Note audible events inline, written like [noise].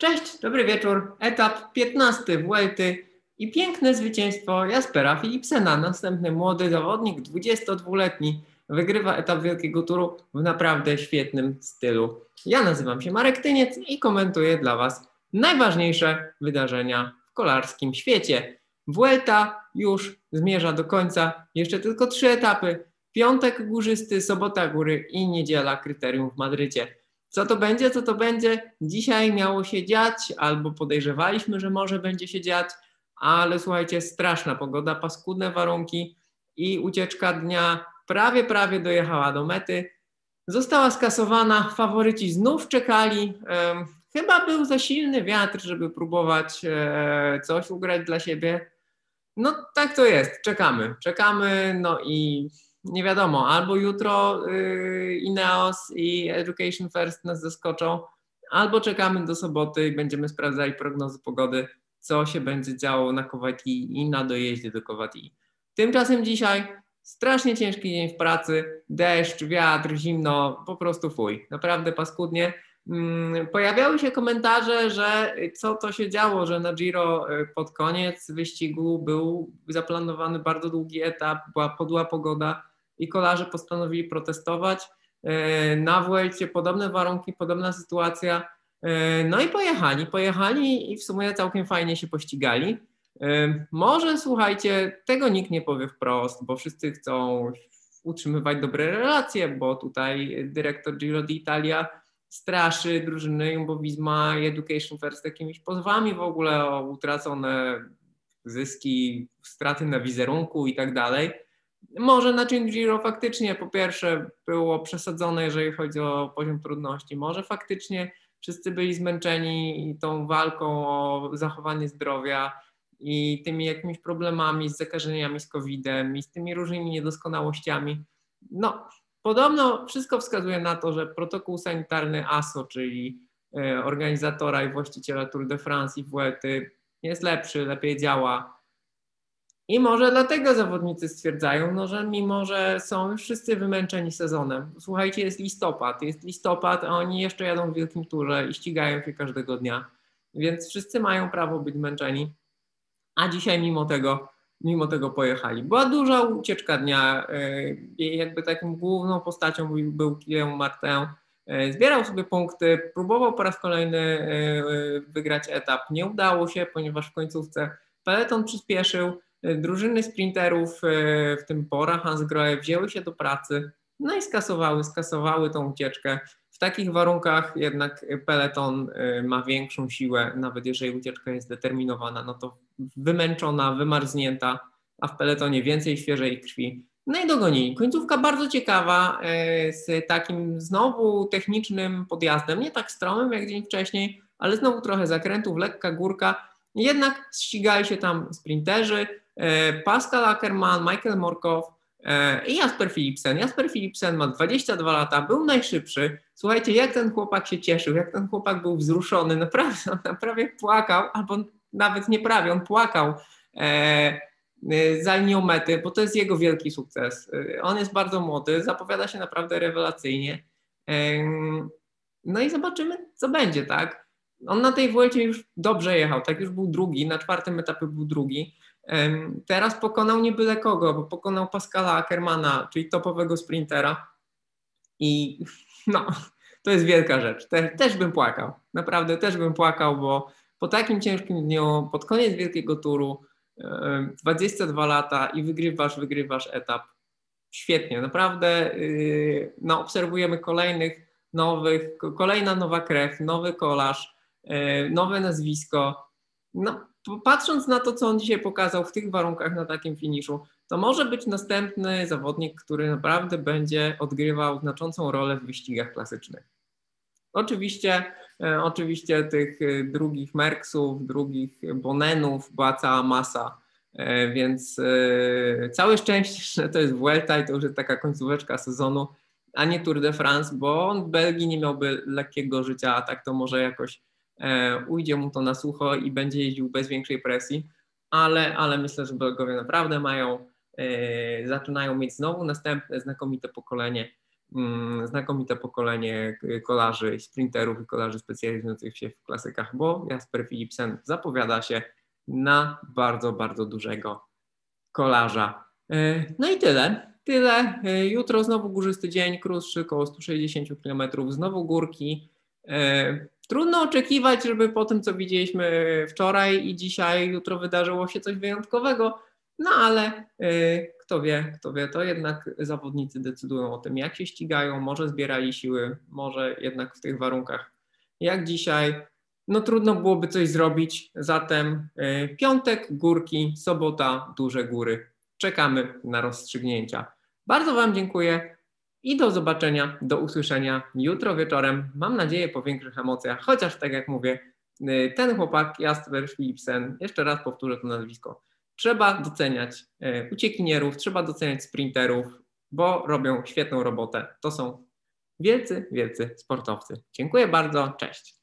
Cześć, dobry wieczór. Etap 15 Vuelty i piękne zwycięstwo Jaspera Philipsena. Następny młody zawodnik, 22-letni, wygrywa etap Wielkiego Turu w naprawdę świetnym stylu. Ja nazywam się Marek Tyniec i komentuję dla Was najważniejsze wydarzenia w kolarskim świecie. Vuelta już zmierza do końca, jeszcze tylko trzy etapy. Piątek górzysty, sobota góry i niedziela kryterium w Madrycie. Co to będzie, co to będzie? Dzisiaj miało się dziać, albo podejrzewaliśmy, że może będzie się dziać, ale słuchajcie, straszna pogoda, paskudne warunki i ucieczka dnia prawie, prawie dojechała do mety. Została skasowana, faworyci znów czekali. Chyba był za silny wiatr, żeby próbować e, coś ugrać dla siebie. No tak to jest, czekamy, czekamy, no i nie wiadomo, albo jutro y, Ineos i Education First nas zaskoczą, albo czekamy do soboty i będziemy sprawdzali prognozy pogody, co się będzie działo na Kowati i na dojeździe do Kowati. Tymczasem dzisiaj strasznie ciężki dzień w pracy, deszcz, wiatr, zimno, po prostu fuj, naprawdę paskudnie. Mm, pojawiały się komentarze, że co to się działo, że na Giro y, pod koniec wyścigu był zaplanowany bardzo długi etap, była podła pogoda, i kolarze postanowili protestować. E, na Vuelcie podobne warunki, podobna sytuacja. E, no i pojechali, pojechali i w sumie całkiem fajnie się pościgali. E, może słuchajcie, tego nikt nie powie wprost, bo wszyscy chcą utrzymywać dobre relacje, bo tutaj dyrektor Giro d'Italia straszy drużyny Jumbo Visma i Education First jakimiś pozwami w ogóle o utracone zyski, straty na wizerunku i tak dalej. Może na Chin Giro faktycznie po pierwsze było przesadzone, jeżeli chodzi o poziom trudności. Może faktycznie wszyscy byli zmęczeni tą walką o zachowanie zdrowia i tymi jakimiś problemami z zakażeniami z COVID-em i z tymi różnymi niedoskonałościami. No, podobno wszystko wskazuje na to, że protokół sanitarny ASO, czyli e, organizatora i właściciela Tour de France i Vuelty jest lepszy, lepiej działa i może dlatego zawodnicy stwierdzają, no, że mimo, że są wszyscy wymęczeni sezonem, słuchajcie, jest listopad, jest listopad, a oni jeszcze jadą w wielkim turze i ścigają się każdego dnia, więc wszyscy mają prawo być zmęczeni, a dzisiaj mimo tego, mimo tego pojechali. Była duża ucieczka dnia, i jakby taką główną postacią był Guillaume Martin, zbierał sobie punkty, próbował po raz kolejny e, wygrać etap, nie udało się, ponieważ w końcówce peloton przyspieszył, drużyny sprinterów, e, w tym Bora, Hansgrohe, wzięły się do pracy, no i skasowały, skasowały tą ucieczkę. W takich warunkach jednak peleton e, ma większą siłę, nawet jeżeli ucieczka jest determinowana, no to wymęczona, wymarznięta, a w peletonie więcej świeżej krwi. No i dogonili. Końcówka bardzo ciekawa, e, z takim znowu technicznym podjazdem, nie tak stromym jak dzień wcześniej, ale znowu trochę zakrętów, lekka górka. Jednak ścigali się tam sprinterzy, E, Pascal Ackermann, Michael Morkow e, i Jasper Philipsen. Jasper Philipsen ma 22 lata, był najszybszy. Słuchajcie, jak ten chłopak się cieszył, jak ten chłopak był wzruszony, naprawdę, on prawie płakał, albo nawet nie prawie, on płakał e, za linią mety, bo to jest jego wielki sukces. On jest bardzo młody, zapowiada się naprawdę rewelacyjnie. No i zobaczymy, co będzie, tak? On na tej Vuelcie już dobrze jechał, tak już był drugi, na czwartym etapie był drugi. Teraz pokonał nie byle kogo, bo pokonał Pascala Ackermana, czyli topowego sprintera. I [laughs] no, to jest wielka rzecz. Te, też bym płakał. Naprawdę też bym płakał, bo po takim ciężkim dniu, pod koniec wielkiego turu, 22 lata i wygrywasz, wygrywasz etap. Świetnie, naprawdę y, no, obserwujemy kolejnych nowych, kolejna nowa krew, nowy kolarz, y, nowe nazwisko. No, patrząc na to, co on dzisiaj pokazał w tych warunkach na takim finiszu, to może być następny zawodnik, który naprawdę będzie odgrywał znaczącą rolę w wyścigach klasycznych. Oczywiście, e, oczywiście tych e, drugich Merksów, drugich Bonenów była cała masa, e, więc całe szczęście, że to jest Vuelta i to już jest taka końcóweczka sezonu, a nie Tour de France, bo on w Belgii nie miałby lekkiego życia, a tak to może jakoś ujdzie mu to na sucho i będzie jeździł bez większej presji, ale, ale myślę, że Belgowie naprawdę mają, e, zaczynają mieć znowu następne znakomite pokolenie. mm, znakomite pokolenie kolarzy, sprinterów i kolarzy specjalizujących się w klasykach, bo Jasper Philipsen zapowiada się na bardzo, bardzo dużego kolarza. E, no i tyle. Tyle. E, jutro znowu górzysty dzień, krótszy, około 160 km, znowu górki. Trudno oczekiwać, żeby po tym, co widzieliśmy wczoraj i dzisiaj, jutro wydarzyło się coś wyjątkowego, no ale kto wie, kto wie, to jednak zawodnicy decydują o tym, jak się ścigają, może zbierali siły, może jednak w tych warunkach jak dzisiaj no trudno byłoby coś zrobić. Zatem y, piątek, górki, sobota, duże góry. Czekamy na rozstrzygnięcia. Bardzo Wam dziękuję i do zobaczenia, do usłyszenia jutro wieczorem. Mam nadzieję po większych emocjach, chociaż tak jak mówię, y, ten chłopak, Jasper Philipsen, jeszcze raz powtórzę to nazwisko, trzeba doceniać y, uciekinierów, trzeba doceniać sprinterów, bo robią świetną robotę. To są wielcy, wielcy sportowcy. Dziękuję bardzo, cześć.